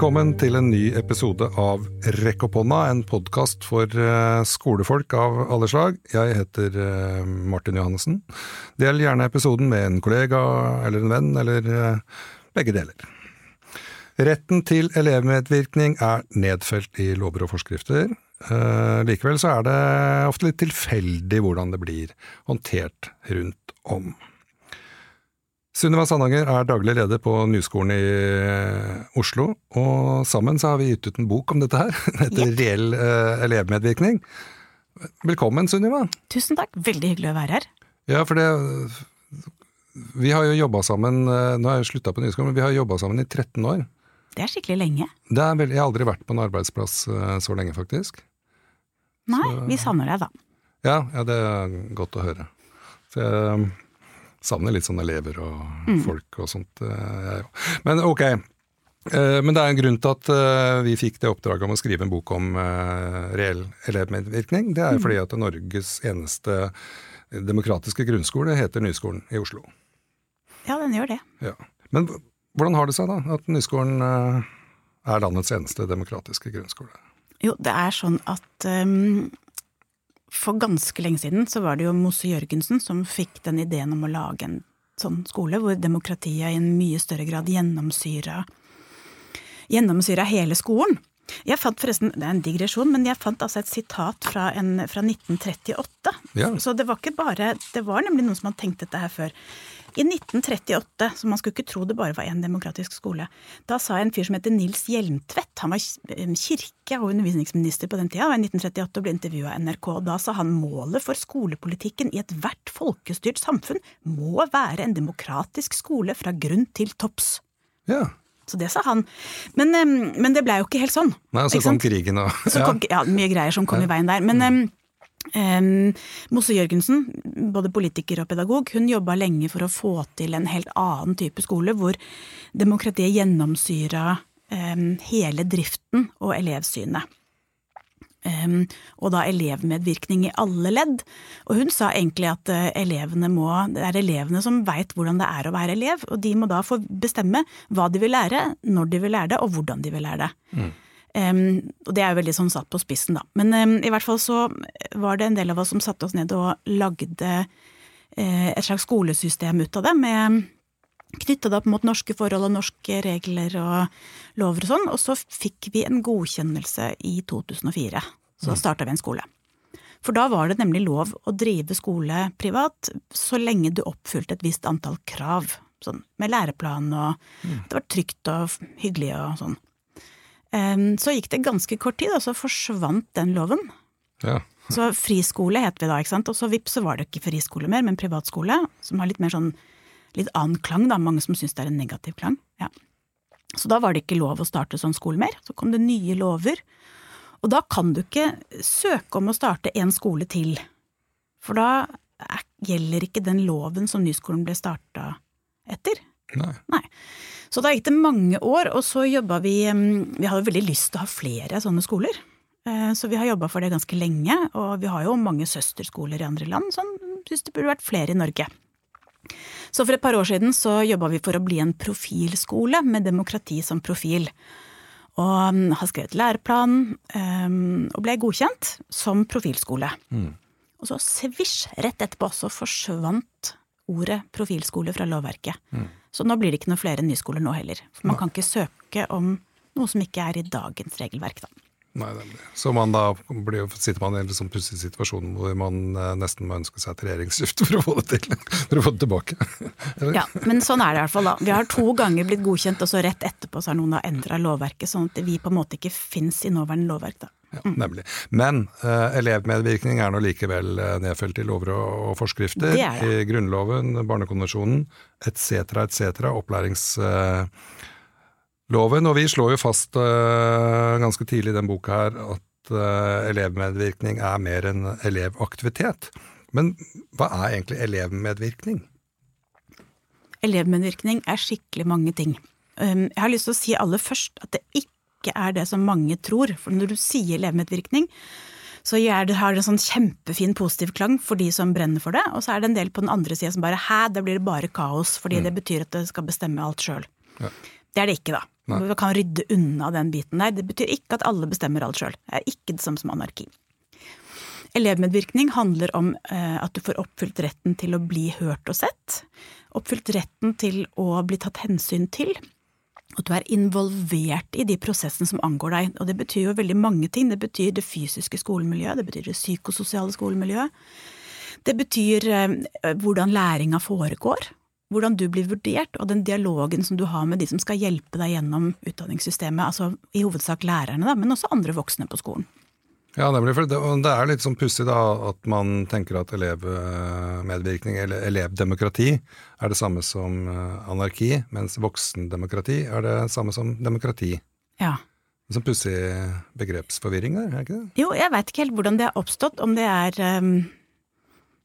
Velkommen til en ny episode av Rekk opp hånda, en podkast for eh, skolefolk av alle slag. Jeg heter eh, Martin Johannessen. Del gjerne episoden med en kollega eller en venn, eller eh, begge deler. Retten til elevmedvirkning er nedfelt i lover og forskrifter. Likevel så er det ofte litt tilfeldig hvordan det blir håndtert rundt om. Sunniva Sandanger er daglig leder på Nyskolen i eh, Oslo, og sammen så har vi gitt ut en bok om dette her. Den heter yep. Reell uh, elevmedvirkning. Velkommen, Sunniva. Tusen takk, veldig hyggelig å være her. Ja, for det Vi har jo jobba sammen, eh, nå har jeg slutta på Nyskolen, men vi har jobba sammen i 13 år. Det er skikkelig lenge. Er jeg har aldri vært på en arbeidsplass så lenge, faktisk. Nei, så, vi savner deg da. Ja, ja, det er godt å høre. Så jeg savner litt sånne elever og mm. folk og sånt, eh, jeg òg. Men ok. Eh, men det er en grunn til at eh, vi fikk det oppdraget om å skrive en bok om reell elevmedvirkning. Det er mm. fordi at Norges eneste demokratiske grunnskole heter Nyskolen i Oslo. Ja, den gjør det. Ja. Men hvordan har det seg da, at Nyskolen er landets eneste demokratiske grunnskole? Jo, det er sånn at um, for ganske lenge siden så var det jo Mosse Jørgensen som fikk den ideen om å lage en sånn skole hvor demokratiet i en mye større grad gjennomsyra hele skolen. Jeg fant forresten, Det er en digresjon, men jeg fant altså et sitat fra, en, fra 1938. Ja. Så det var ikke bare Det var nemlig noen som hadde tenkt dette her før. I 1938, så man skulle ikke tro det bare var én demokratisk skole, da sa en fyr som heter Nils Hjelmtvedt, han var kirke- og undervisningsminister på den tida, var i 1938 og ble intervjua av NRK, og da sa han målet for skolepolitikken i ethvert folkestyrt samfunn må være en demokratisk skole fra grunn til topps. Ja. Så det sa han. Men, men det blei jo ikke helt sånn. Nei, så kom krigen og ja. Kom, ja. mye greier som kom ja. i veien der. Men mm. Um, Mosse Jørgensen, både politiker og pedagog, hun jobba lenge for å få til en helt annen type skole, hvor demokratiet gjennomsyra um, hele driften og elevsynet. Um, og da elevmedvirkning i alle ledd. Og hun sa egentlig at uh, elevene må, det er elevene som veit hvordan det er å være elev, og de må da få bestemme hva de vil lære, når de vil lære det, og hvordan de vil lære det. Mm. Um, og det er jo veldig sånn satt på spissen, da. Men um, i hvert fall så var det en del av oss som satte oss ned og lagde uh, et slags skolesystem ut av det, med knytta det opp mot norske forhold og norske regler og lover og sånn. Og så fikk vi en godkjennelse i 2004. Så da mm. starta vi en skole. For da var det nemlig lov å drive skole privat så lenge du oppfylte et visst antall krav. Sånn med læreplan og mm. det var trygt og hyggelig og sånn. Så gikk det ganske kort tid, og så forsvant den loven. Ja. Så friskole het vi da, ikke sant. Og så vips, så var det ikke friskole mer, men privatskole. Som har litt mer sånn litt annen klang, da. Mange som syns det er en negativ klang. Ja. Så da var det ikke lov å starte sånn skole mer. Så kom det nye lover. Og da kan du ikke søke om å starte en skole til. For da gjelder ikke den loven som Nyskolen ble starta etter. Nei. Nei. Så da gikk det mange år, og så jobba vi Vi hadde veldig lyst til å ha flere sånne skoler. Eh, så vi har jobba for det ganske lenge, og vi har jo mange søsterskoler i andre land som syns det burde vært flere i Norge. Så for et par år siden så jobba vi for å bli en profilskole med demokrati som profil. Og har skrevet læreplan, og ble godkjent som profilskole. Mm. Og så svisj, rett etterpå så forsvant ordet profilskole fra lovverket. Mm. Så nå blir det ikke noen flere nyskoler nå heller. For man kan ikke søke om noe som ikke er i dagens regelverk, da. Nei, nemlig. Så man da blir, sitter man i en liksom pussig situasjon hvor man eh, nesten må ønske seg et regjeringsskifte for å få det til, for å få det tilbake. ja, men sånn er det i hvert fall da. Vi har to ganger blitt godkjent, og så rett etterpå så har noen endra lovverket, sånn at vi på en måte ikke fins i nåværende lovverk. da. Ja, nemlig. Men uh, elevmedvirkning er nå likevel uh, nedfelt i lover og, og forskrifter. Det det. I Grunnloven, Barnekonvensjonen etc., etc., opplærings... Uh, og vi slår jo fast ganske tidlig i den boka her at elevmedvirkning er mer enn elevaktivitet. Men hva er egentlig elevmedvirkning? Elevmedvirkning er skikkelig mange ting. Um, jeg har lyst til å si aller først at det ikke er det som mange tror. For når du sier elevmedvirkning, så har det en sånn kjempefin positiv klang for de som brenner for det, og så er det en del på den andre sida som bare hæ, det blir bare kaos, fordi mm. det betyr at det skal bestemme alt sjøl. Ja. Det er det ikke, da. Vi kan rydde unna den biten der. Det betyr ikke at alle bestemmer alt sjøl. Det er ikke det samme som anarki. Elevmedvirkning handler om eh, at du får oppfylt retten til å bli hørt og sett. Oppfylt retten til å bli tatt hensyn til. At du er involvert i de prosessene som angår deg. Og det betyr jo veldig mange ting. Det betyr det fysiske skolemiljøet, det betyr det psykososiale skolemiljøet. Det betyr eh, hvordan læringa foregår. Hvordan du blir vurdert, og den dialogen som du har med de som skal hjelpe deg gjennom utdanningssystemet. Altså i hovedsak lærerne, da, men også andre voksne på skolen. Ja, nemlig. For det, det er litt sånn pussig da at man tenker at elevmedvirkning eller elevdemokrati er det samme som eh, anarki, mens voksendemokrati er det samme som demokrati. Ja. Sånn pussig begrepsforvirring der, er ikke det? Jo, jeg veit ikke helt hvordan det har oppstått. Om det er um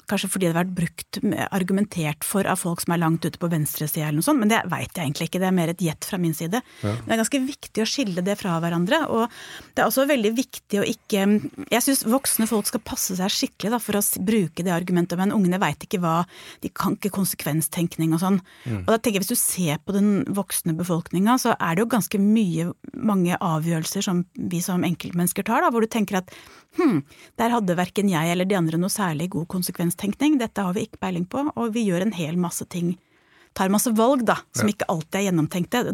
Kanskje fordi det har vært brukt, argumentert for av folk som er langt ute på venstresida eller noe sånt, men det veit jeg egentlig ikke. Det er mer et gjett fra min side. Ja. Det er ganske viktig å skille det fra hverandre. Og det er også veldig viktig å ikke Jeg syns voksne folk skal passe seg skikkelig da, for å bruke det argumentet, men ungene veit ikke hva De kan ikke konsekvenstenkning og sånn. Mm. Og da tenker jeg hvis du ser på den voksne befolkninga, så er det jo ganske mye, mange avgjørelser som vi som enkeltmennesker tar, da, hvor du tenker at hm, der hadde verken jeg eller de andre noe særlig god konsekvenstenkning, dette har vi ikke peiling på, og vi gjør en hel masse ting. Tar masse valg, da, som ja. ikke alltid er gjennomtenkte. Det,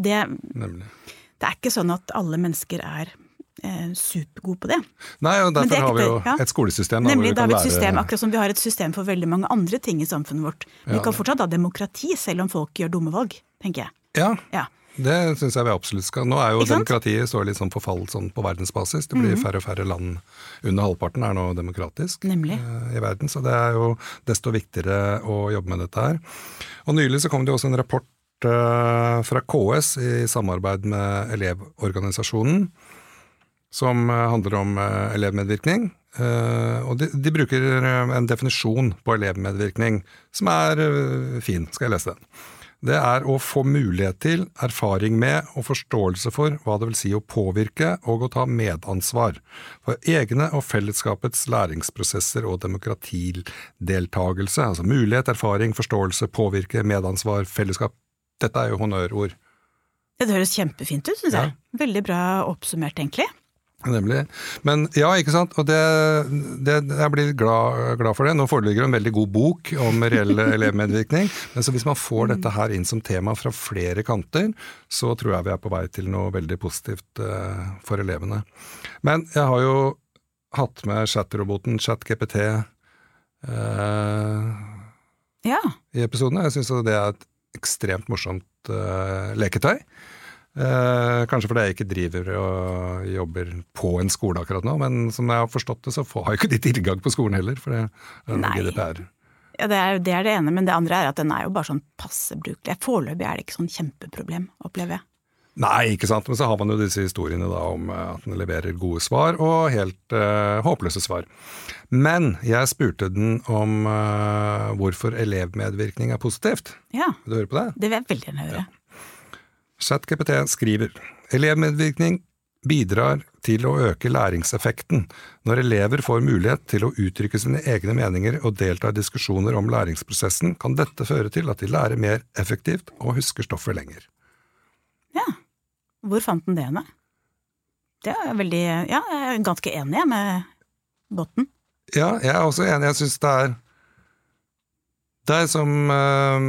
det, er ikke sånn at alle mennesker er eh, supergode på det. Nei, og derfor har vi jo ja. et skolesystem. Da, Nemlig, da har vi et system, akkurat som vi har et system for veldig mange andre ting i samfunnet vårt. Vi ja. kan fortsatt ha demokrati, selv om folk gjør dumme valg, tenker jeg. Ja, ja. Det syns jeg vi absolutt skal. Nå er jo demokratiet står litt sånn på fall sånn på verdensbasis. Det blir mm. færre og færre land. Under halvparten er nå demokratisk. Eh, i verden. Så det er jo desto viktigere å jobbe med dette her. Og nylig så kom det jo også en rapport eh, fra KS i samarbeid med Elevorganisasjonen. Som eh, handler om elevmedvirkning. Og de, de bruker en definisjon på elevmedvirkning som er fin. Skal jeg lese den? Det er å få mulighet til, erfaring med og forståelse for hva det vil si å påvirke og å ta medansvar for egne og fellesskapets læringsprosesser og demokratideltagelse. Altså mulighet, erfaring, forståelse, påvirke, medansvar, fellesskap. Dette er jo honnørord. Det høres kjempefint ut, syns jeg. Veldig bra oppsummert, egentlig. Nemlig. Men ja, ikke sant. Og det, det, jeg blir glad, glad, for det. Nå foreligger en veldig god bok om reell elevmedvirkning. Men så hvis man får dette her inn som tema fra flere kanter, så tror jeg vi er på vei til noe veldig positivt uh, for elevene. Men jeg har jo hatt med chat-roboten ChatGPT uh, ja. i episodene. Jeg syns det er et ekstremt morsomt uh, leketøy. Eh, kanskje fordi jeg ikke driver og jobber på en skole akkurat nå, men som jeg har forstått det, så har jo ikke de tilgang på skolen heller, for det er. GDPR. Ja, det er, det er, det ene, men det andre er at den er jo bare sånn passe brukelig. Foreløpig er det ikke sånn kjempeproblem, opplever jeg. Nei, ikke sant, men så har man jo disse historiene da om eh, at den leverer gode svar og helt eh, håpløse svar. Men jeg spurte den om eh, hvorfor elevmedvirkning er positivt. Ja, Vil du høre på det? Det vil jeg veldig gjerne høre. Ja. ChatGPT skriver elevmedvirkning bidrar til å øke læringseffekten. Når elever får mulighet til å uttrykke sine egne meninger og delta i diskusjoner om læringsprosessen, kan dette føre til at de lærer mer effektivt og husker stoffet lenger. Ja, hvor fant den det henne? Det er veldig Ja, jeg er ganske enig med Botten. Ja, jeg er også enig. Jeg syns det er det er som eh,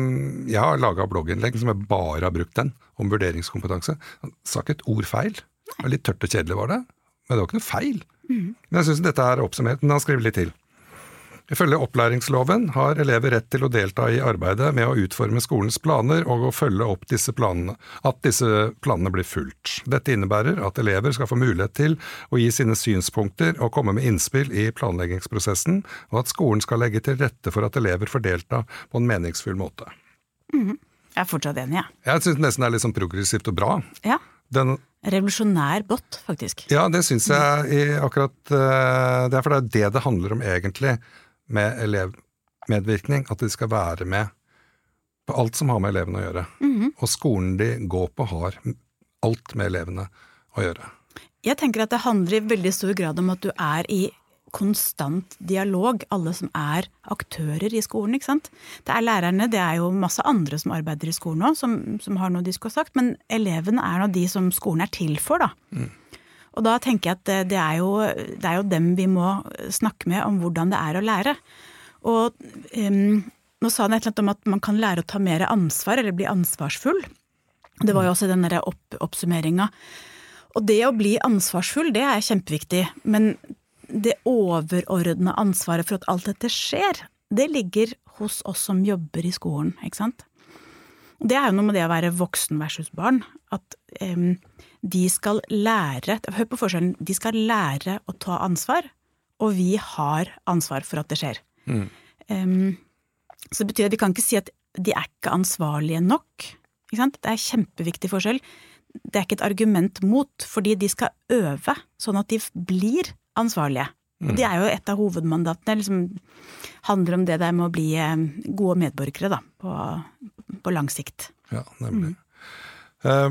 Jeg har laga blogginnlegg som jeg bare har brukt den, om vurderingskompetanse. Han sa ikke et ord feil. Litt tørt og kjedelig, var det. Men det var ikke noe feil. Mm. Men jeg syns dette er oppsummert. Men han skriver litt til. Ifølge opplæringsloven har elever rett til å delta i arbeidet med å utforme skolens planer og å følge opp disse planene, at disse planene blir fulgt. Dette innebærer at elever skal få mulighet til å gi sine synspunkter og komme med innspill i planleggingsprosessen, og at skolen skal legge til rette for at elever får delta på en meningsfull måte. Mm. Jeg er fortsatt enig, jeg. Ja. Jeg syns nesten det er litt sånn progressivt og bra. Ja. Den, Revolusjonær bot, faktisk. Ja, det syns jeg i akkurat uh, Det er for det er det det handler om, egentlig med elevmedvirkning, at de skal være med på alt som har med elevene å gjøre. Mm -hmm. Og skolen de går på har alt med elevene å gjøre. Jeg tenker at det handler i veldig stor grad om at du er i konstant dialog, alle som er aktører i skolen. ikke sant? Det er lærerne, det er jo masse andre som arbeider i skolen òg, som, som, har noe de skulle ha sagt. Men elevene er nå de som skolen er til for, da. Mm. Og da tenker jeg at det er, jo, det er, jo, dem vi må snakke med om hvordan det er å lære. Og um, nå sa han et eller annet om at man kan lære å ta mer ansvar, eller bli ansvarsfull. Det var jo også den derre opp, oppsummeringa. Og det å bli ansvarsfull, det er kjempeviktig. Men det overordna ansvaret for at alt dette skjer, det ligger hos oss som jobber i skolen, ikke sant. Det er jo noe med det å være voksen versus barn. At um, de skal lære Hør på forskjellen. De skal lære å ta ansvar, og vi har ansvar for at det skjer. Mm. Um, så det betyr at vi kan ikke si at de er ikke ansvarlige nok. Ikke det er kjempeviktig forskjell. Det er ikke et argument mot, fordi de skal øve sånn at de blir ansvarlige. Mm. Det er jo et av hovedmandatene. liksom handler om det der med å bli gode medborgere da, på, på lang sikt. Ja, nemlig. Mm. Eh,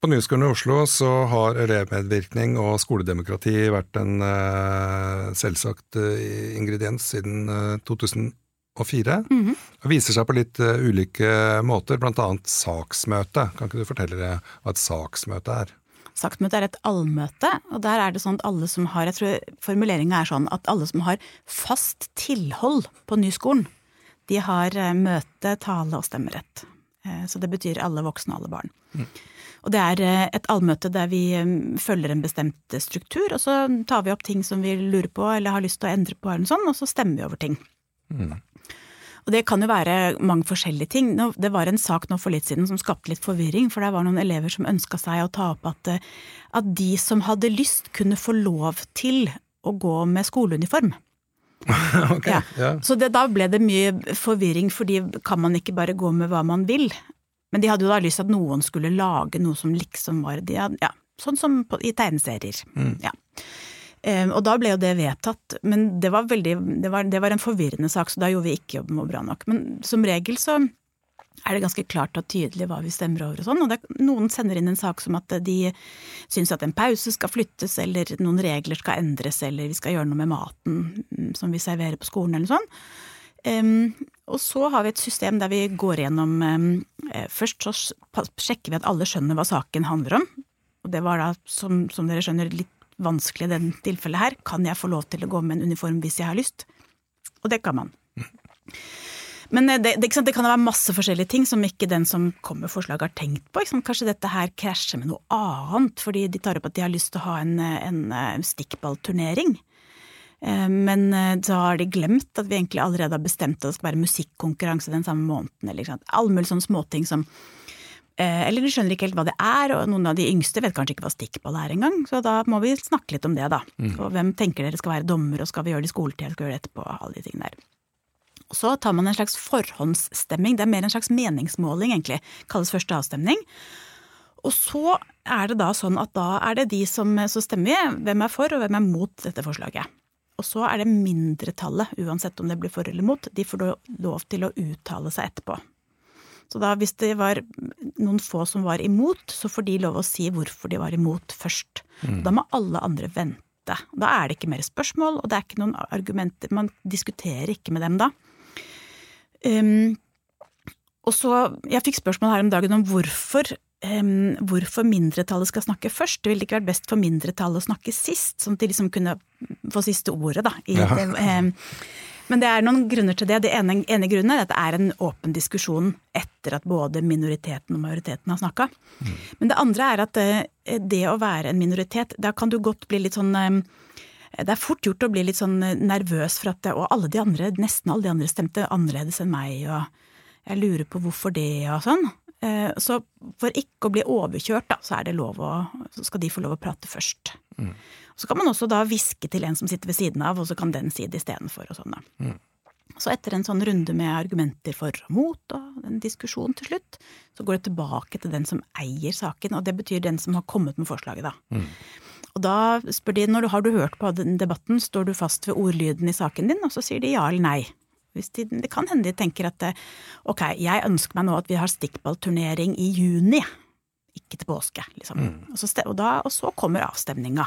på Nyskolen i Oslo så har elevmedvirkning og skoledemokrati vært en uh, selvsagt uh, ingrediens siden 2004. Mm -hmm. Det viser seg på litt ulike måter, blant annet saksmøte. Kan ikke du fortelle deg hva et saksmøte er? Saksmøte er et allmøte, og der er det sånn at alle som har Jeg tror formuleringa er sånn at alle som har fast tilhold på Nyskolen, de har eh, møte, tale og stemmerett. Eh, så det betyr alle voksne og alle barn. Mm. Og det er eh, et allmøte der vi følger en bestemt struktur, og så tar vi opp ting som vi lurer på eller har lyst til å endre på, eller noe sånt, og så stemmer vi over ting. Mm. Og det kan jo være mange forskjellige ting. Det var en sak nå for litt siden som skapte litt forvirring, for det var noen elever som ønska seg å ta opp at, eh, at, de som hadde lyst, kunne få lov til å gå med skoleuniform. okay, ja. ja. Så det, da ble det mye forvirring, fordi kan man ikke bare gå med hva man vil? Men de hadde jo da lyst til at noen skulle lage noe som liksom var de, ja, Sånn som på, i tegneserier. Mm. Ja. Um, og da ble jo det vedtatt, men det var, veldig, det var, det var en forvirrende sak, så da gjorde vi ikke jobben vår bra nok. Men som regel så er det ganske klart og tydelig hva vi stemmer over og sånn. Og det, noen sender inn en sak som at de syns at en pause skal flyttes, eller noen regler skal endres, eller vi skal gjøre noe med maten mm, som vi serverer på skolen, eller sånn. Um, og så har vi et system der vi går gjennom um, Først så sjekker vi at alle skjønner hva saken handler om. Og det var da, som, som dere skjønner, litt vanskelig i dette tilfellet her. Kan jeg få lov til å gå med en uniform hvis jeg har lyst? Og det kan man. Men eh, det, det, det, kan være masse forskjellige ting som ikke den som kommer med forslaget har tenkt på. Kanskje dette her krasjer med noe annet, fordi de tar opp at de har lyst til å ha en, en eh, stikkballturnering. Eh, men da har de glemt at vi egentlig allerede har bestemt at det skal være musikkonkurranse den samme måneden. Eller, all mulig sånne småting som Eh, eller de skjønner ikke helt hva det er, og noen av de yngste vet kanskje ikke hva stikkball er engang. Så da må vi snakke litt om det, da. Mm. Og hvem tenker dere skal være dommer, og skal vi gjøre det i skoletid, skal vi gjøre det etterpå, alle de tingene der. Og så tar man en slags forhåndsstemming, det er mer en slags meningsmåling, egentlig. Kalles første avstemning. Og så er det da sånn at da er det de som så stemmer, hvem er for og hvem er mot dette forslaget. Og så er det mindretallet, uansett om det blir for eller mot, de får lov til å uttale seg etterpå. Så da hvis det var noen få som var imot, så får de lov å si hvorfor de var imot først. Mm. Da må alle andre vente. Da er det ikke mer spørsmål, og det er ikke noen argumenter. Man diskuterer ikke med dem da. Um, og så, Jeg fikk spørsmål her om dagen om hvorfor, um, hvorfor mindretallet skal snakke først. Det ville ikke vært best for mindretallet å snakke sist, sånn at de liksom kunne få siste ordet. da. I, ja. um, men det er noen grunner til det. Det ene, ene grunnen er at det er en åpen diskusjon etter at både minoriteten og majoriteten har snakka. Mm. Men det andre er at eh, det å være en minoritet, da kan du godt bli litt sånn det er fort gjort å bli litt sånn eh, nervøs for at Og alle de andre, nesten alle de andre stemte annerledes enn meg, og jeg lurer på hvorfor det, og sånn. Så for ikke å bli overkjørt, da, så er det lov å Så skal de få lov å prate først. Mm. Så kan man også da hviske til en som sitter ved siden av, og så kan den si det istedenfor sånn. Mm. Så etter en sånn runde med argumenter for og mot, og en diskusjon til slutt, så går det tilbake til den som eier saken, og det betyr den som har kommet med forslaget, da. Mm. Og da spør de, når du har du hørt på den debatten, står du fast ved ordlyden i saken din, og så sier de ja eller nei. De, det kan hende de tenker at ok, jeg ønsker meg nå at vi har stikkballturnering i juni, ikke til påske, liksom. Mm. Og, så, og, da, og så kommer avstemninga.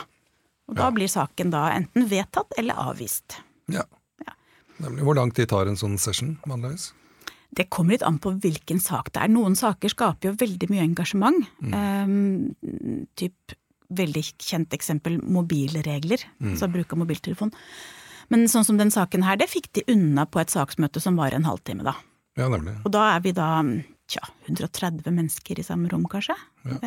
Og da blir saken da enten vedtatt eller avvist. Ja. Nemlig. Hvor lang tid tar en sånn session vanligvis? Det kommer litt an på hvilken sak det er. Noen saker skaper jo veldig mye engasjement. Um, typ veldig kjent eksempel mobilregler, altså bruk av mobiltelefon. Men sånn som den saken her, det fikk de unna på et saksmøte som var en halvtime, da. Ja, nemlig. Og da er vi da tja, 130 mennesker i samme rom, kanskje. Ja.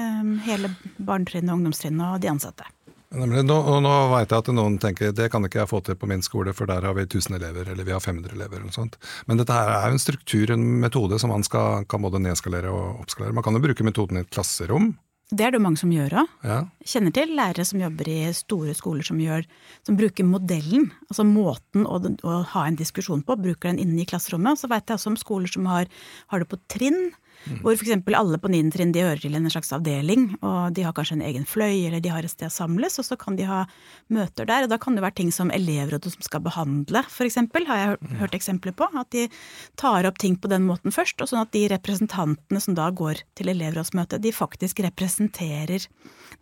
hele barnetrinnet, ungdomstrinnet og de ansatte. Nemlig. Nå, nå veit jeg at noen tenker det kan ikke jeg få til på min skole, for der har vi 1000 elever, eller vi har 500 elever. eller noe sånt. Men dette her er jo en struktur, en metode, som man skal, kan både nedskalere og oppskalere. Man kan jo bruke metoden i et klasserom. Det er det mange som gjør òg. Ja. Kjenner til lærere som jobber i store skoler som, gjør, som bruker modellen, altså måten å, å, ha en diskusjon på, bruker den inne i klasserommet. Så veit jeg også om skoler som har, har det på trinn, hvor f.eks. alle på niende trinn de hører til en slags avdeling, og de har kanskje en egen fløy, eller de har et sted å samles, og så kan de ha møter der. Og da kan det være ting som elevrådet som skal behandle, f.eks., har jeg hørt eksempler på. At de tar opp ting på den måten først, og sånn at de representantene som da går til elevrådsmøtet, de faktisk representerer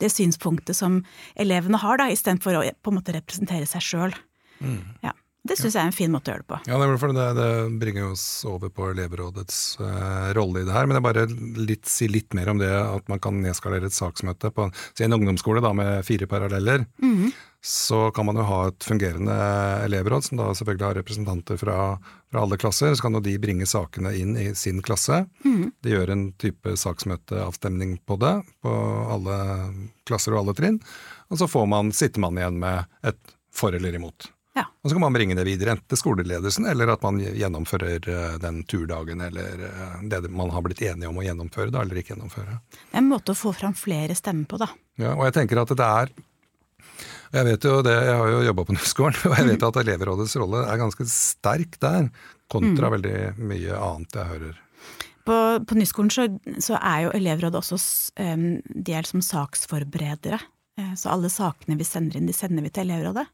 det synspunktet som elevene har, da, istedenfor å på en måte representere seg sjøl. Ja. Det syns jeg er en fin måte å gjøre det på. Ja, det, det, bringer oss over på elevrådets uh, rolle i det her. Men jeg bare litt, si litt mer om det at man kan nedskalere et saksmøte på si en ungdomsskole da, med fire paralleller. Så kan man jo ha et fungerende elevråd, som da selvfølgelig har representanter fra, fra alle klasser. Så kan jo de bringe sakene inn i sin klasse. De gjør en type saksmøteavstemning på det, på alle klasser og alle trinn. Og så får man, sitter man igjen med et for eller imot. Ja. Og så kan man bringe det videre, enten til skoleledelsen, eller at man gjennomfører eh, den turdagen, eller eh, det man har blitt enige om å gjennomføre, da, eller ikke gjennomføre. Det er en måte å få fram flere stemmer på, da. Ja, og jeg tenker at det er jeg vet jo det, jeg har jo jobba på Nyskolen, og jeg vet at elevrådets rolle er ganske sterk der, kontra veldig mye annet jeg hører. På, på Nyskolen så, så er jo elevrådet også um, delt som saksforberedere. Eh, Så alle sakene vi sender inn, de sender vi til elevrådet.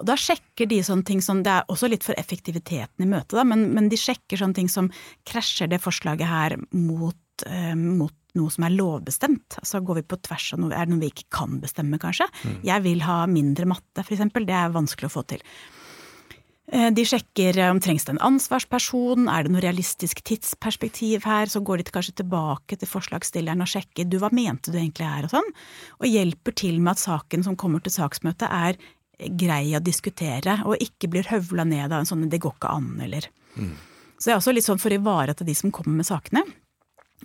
Og da sjekker de sånne ting som Det er også litt for effektiviteten i møtet, da, men, men de sjekker sånne ting som krasjer det forslaget her mot, eh, mot noe som er lovbestemt. Altså går vi på tvers av noe, er det noe vi ikke kan bestemme, kanskje? Jeg vil ha mindre matte, eksempel. Det er vanskelig å få til. Eh, De sjekker om om trengs det en ansvarsperson, er det noe realistisk tidsperspektiv her, så går de kanskje tilbake til forslagsstilleren og sjekker du, hva mente du egentlig her, og sånn, og hjelper til med at saken som kommer til saksmøtet er grei å diskutere, og ikke blir høvla ned av en sånn 'det går ikke an', eller Så det er også litt sånn for å ivareta de som kommer med sakene.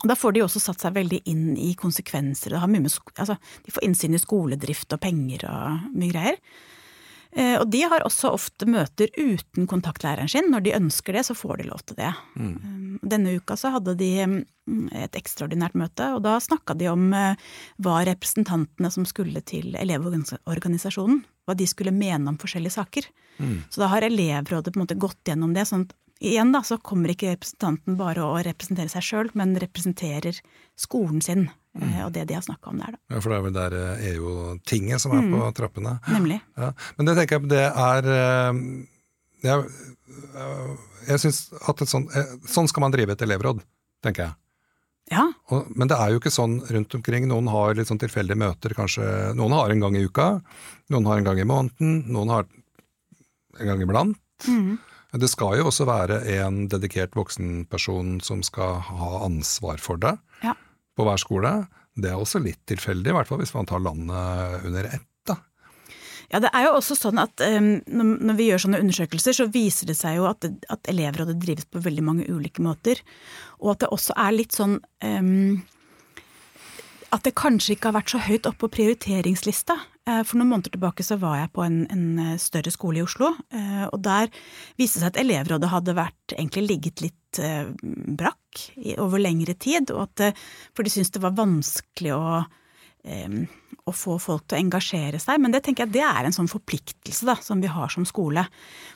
Og Da får de også satt seg veldig inn i konsekvenser. Altså, de får innsyn i skoledrift og penger og mye greier. Eh, Og de har også ofte møter uten kontaktlæreren sin. Når de ønsker det, så får de lov til det. Mm. Denne uka så hadde de mm, et ekstraordinært møte, og da snakka de om eh, hva representantene som skulle til Elevorganisasjonen, hva de skulle mene om forskjellige saker. Så da har elevrådet på en måte gått gjennom det. sånn at Igjen da, så kommer ikke representanten bare å representere seg sjøl, men representerer skolen sin eh, og det de har snakka om der, da. Ja, For det er vel der eh, EU-tinget som er på trappene. Nemlig. Ja. Men det tenker jeg det er eh, Jeg, eh, jeg syns at et eh, sånn skal man drive et elevråd, tenker jeg. Ja, Og, men det er jo ikke sånn rundt omkring. Noen har litt sånn tilfeldige møter, kanskje. Noen har en gang i uka, noen har en gang i måneden, noen har en gang iblant. Mm. Det skal jo også være en dedikert voksenperson som skal ha ansvar for det ja. På hver skole. Det er også litt tilfeldig, i hvert fall hvis man tar landet under ett. Ja, det er jo også sånn at um, når vi gjør sånne undersøkelser, så viser det seg jo at, at elevrådet drives på veldig mange ulike måter. Og at det også er litt sånn um, At det kanskje ikke har vært så høyt oppe på prioriteringslista. Eh, For noen måneder tilbake så var jeg på en, en eh, større skole i Oslo, eh, og der viste det seg at elevrådet hadde vært, egentlig ligget litt brakk over lengre tid, at, for de syntes det var vanskelig å å få folk til å engasjere seg. Men det tenker jeg det er en sånn forpliktelse da, som vi har som skole.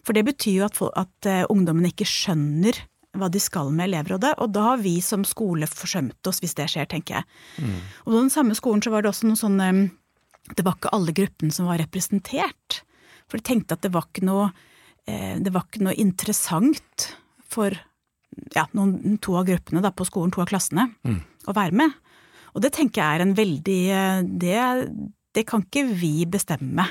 For det betyr jo at, at ungdommene ikke skjønner hva de skal med elevrådet, og da har vi som skole forsømt oss hvis det skjer, tenker jeg. Og på den samme skolen så var det også noe sånn Det var ikke alle gruppene som var representert. For de tenkte at det var ikke noe, eh, det var ikke noe interessant for ja, noen, to av gruppene da, på skolen, to av klassene, å være med. Og det tenker jeg er en veldig eh, Det det kan ikke vi bestemme.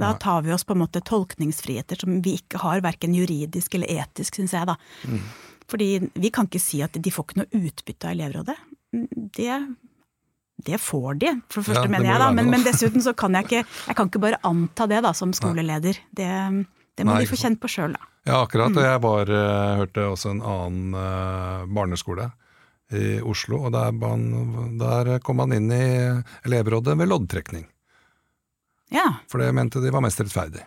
Da tar vi oss på en måte tolkningsfriheter som vi ikke har, verken juridisk eller etisk, syns jeg, da. Mm. Fordi vi kan ikke si at de får ikke noe utbytte av elevrådet. Det, det får de, for det første, Ja, det mener jeg, da. Men, men dessuten så kan jeg ikke Jeg kan ikke bare anta det, da, som skoleleder. Det, det må Nei, de få kjent på sjøl, da. Ja, akkurat. Mm. Og jeg var, eh, hørte også en annen eh, barneskole i Oslo, og der, der kom man inn i elevrådet ved loddtrekning. Ja. For det mente de var mest rettferdig.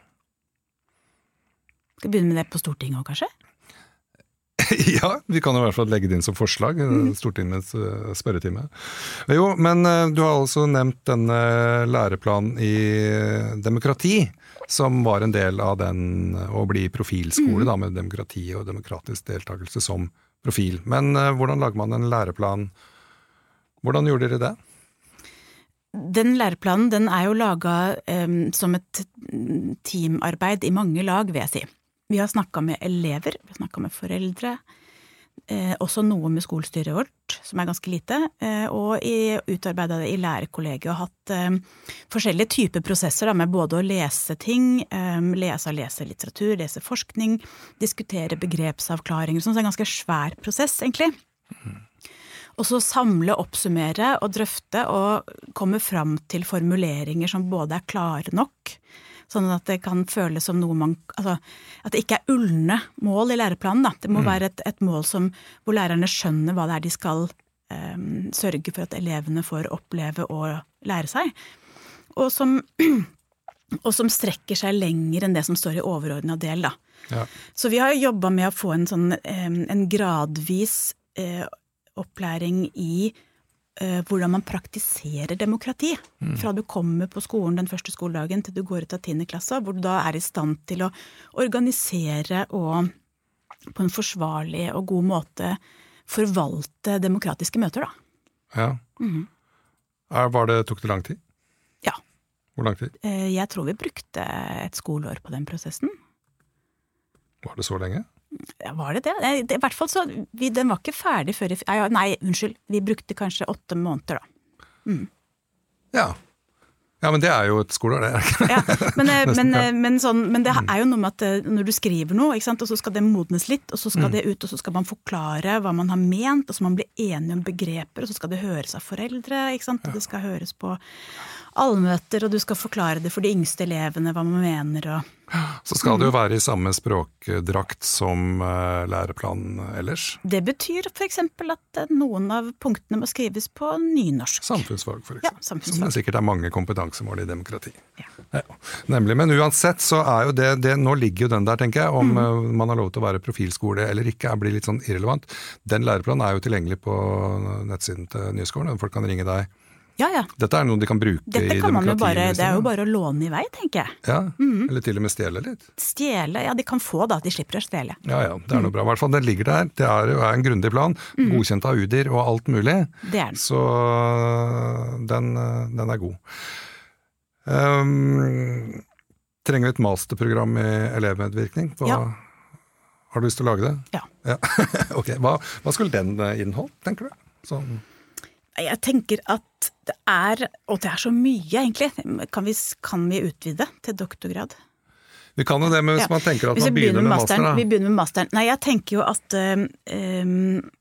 Skal vi begynne med det på Stortinget òg, kanskje? ja, vi kan i hvert fall legge det inn som forslag, i Mm. Stortingets eh, spørretime. Jo, men eh, du har altså nevnt denne læreplanen i demokrati, som var en del av den å bli profilskole, Mm. da, med demokrati og demokratisk deltakelse som profil. Men eh, hvordan lager man en læreplan? Hvordan gjorde dere det? Den læreplanen den er jo laga som et teamarbeid i mange lag, vil jeg si. Vi har snakka med elever, vi har snakka med foreldre, eh, også noe med skolestyret vårt, som er ganske lite, eh, og utarbeida det i lærerkollegiet og hatt eh, forskjellige typer prosesser da, med både å lese ting, lese og lese litteratur, lese forskning, diskutere begrepsavklaringer, sånn, så det er en ganske svær prosess, egentlig. Og så samle, oppsummere og drøfte og komme fram til formuleringer som både er klare nok, sånn at det kan føles som noe man Altså at det ikke er ulne mål i læreplanen, da. Det må være et, et mål som, hvor lærerne skjønner hva det er de skal um, sørge for at elevene får oppleve og lære seg. Og som, og som strekker seg lenger enn det som står i overordna del, da. Ja. Så vi har jobba med å få en sånn eh, en gradvis eh, opplæring i eh, hvordan man praktiserer demokrati. Fra du kommer på skolen den første skoledagen til du går ut av tiende klasse, hvor du da er i stand til å organisere og på en forsvarlig og god måte forvalte demokratiske møter, da. Ja. Var det, tok det lang tid? Ja. Hvor lang tid? Eh, Jeg tror vi brukte et skoleår på den prosessen. Var det så lenge? Ja, var det det? I hvert fall så vi, Den var ikke ferdig før i Nei, unnskyld. Vi brukte kanskje åtte måneder, da. Ja. Ja, men det er jo et skoleår, det. Ja, men, eh, men, eh, men, sånn, men det er jo noe med at eh, når du skriver noe, og så skal det modnes litt, og så Mm. skal det ut, og så skal man forklare hva man har ment, og så man blir enige om begreper, og så skal det høres av foreldre, og det skal høres på allmøter, og du skal forklare det for de yngste elevene hva man mener, og Så skal det jo være i samme språkdrakt som eh, læreplanen ellers. det betyr eksempel at eh, noen av punktene må skrives på nynorsk. Samfunnsfag, for Ja, samfunnsfag. Som det sikkert er mange kompetansemål i demokrati. Ja. Ja, nemlig. Men uansett så er jo det, det Nå ligger jo den der, tenker jeg. Om Mm. eh, man har lov til å være profilskole eller ikke, er- blir litt sånn irrelevant. Den læreplanen er jo tilgjengelig på nettsiden til Nyskolen. og Folk kan ringe deg. Ja, ja. Dette er noe de kan bruke Dette i demokratiet? bare, det er jo bare å låne i vei, tenker jeg. Ja, Mm. Eller til og med stjele litt. Stjele, ja de kan få da, de slipper å stjele. Ja ja, det er noe bra. I hvert fall det ligger der. Det er jo en grundig plan. Godkjent av UDIR og alt mulig. Det er den. Så den, den er god. Um, trenger vi et masterprogram i elevmedvirkning? På, Ja. Har du lyst til å lage det? Ja. ok, hva, hva skulle den øh, inneholdt, tenker du? Sånn, Jeg tenker at det er, og det er så mye egentlig, kan vi, kan vi utvide til doktorgrad? vi kan jo det, men hvis Ja. man tenker at man begynner, begynner med masteren, master, Vi begynner med masteren. Nei, jeg tenker jo at um,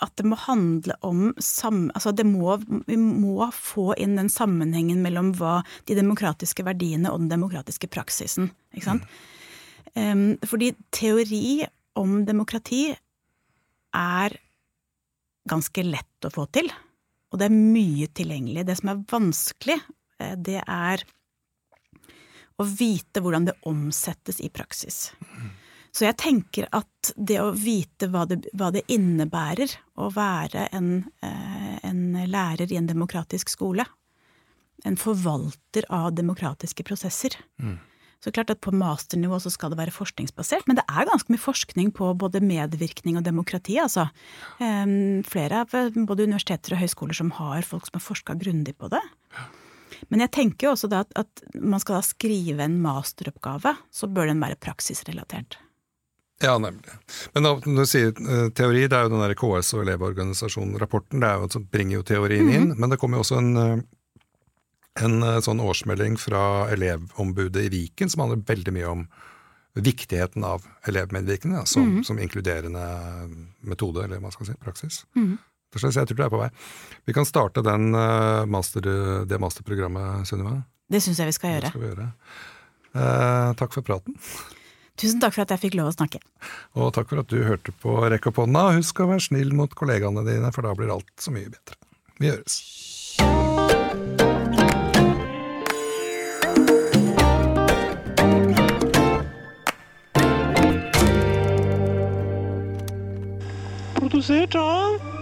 at det må handle om sam, altså det må, Vi må få inn den sammenhengen mellom hva de demokratiske verdiene og den demokratiske praksisen. Ikke sant? Um, fordi teori om demokrati er ganske lett å få til, og det er mye tilgjengelig. Det som er vanskelig, eh, det er å vite hvordan det omsettes i praksis. Så jeg tenker at det å vite hva det, hva det innebærer å være en, eh, en lærer i en demokratisk skole, en forvalter av demokratiske prosesser Så klart at På masternivå så skal det være forskningsbasert, men det er ganske mye forskning på både medvirkning og demokrati. altså. Em, Flere av både universiteter og høyskoler som har folk som har forska grundig på det. Men jeg tenker jo også da at, at man skal da skrive en masteroppgave, så bør den være praksisrelatert. Ja, nemlig. Men da, når du sier eh, teori, det er jo den der KS og Elevorganisasjonen-rapporten, det er jo, som bringer jo teorien inn, men det kommer jo også en, eh, en eh, sånn årsmelding fra elevombudet i Viken som handler veldig mye om viktigheten av elevmedvirkning som, mm. som, inkluderende metode, eller hva skal si, praksis. Mm. Så jeg tror du er på vei. Vi kan starte den, uh, master, det masterprogrammet, Sunniva. Det syns jeg vi skal gjøre. Skal vi gjøre. Eh, takk for praten. Tusen takk for at jeg fikk lov å snakke. Og takk for at du hørte på Rekk opp hånda. Husk å være snill mot kollegaene dine, for da blir alt så mye bedre. Vi høres. Produsert av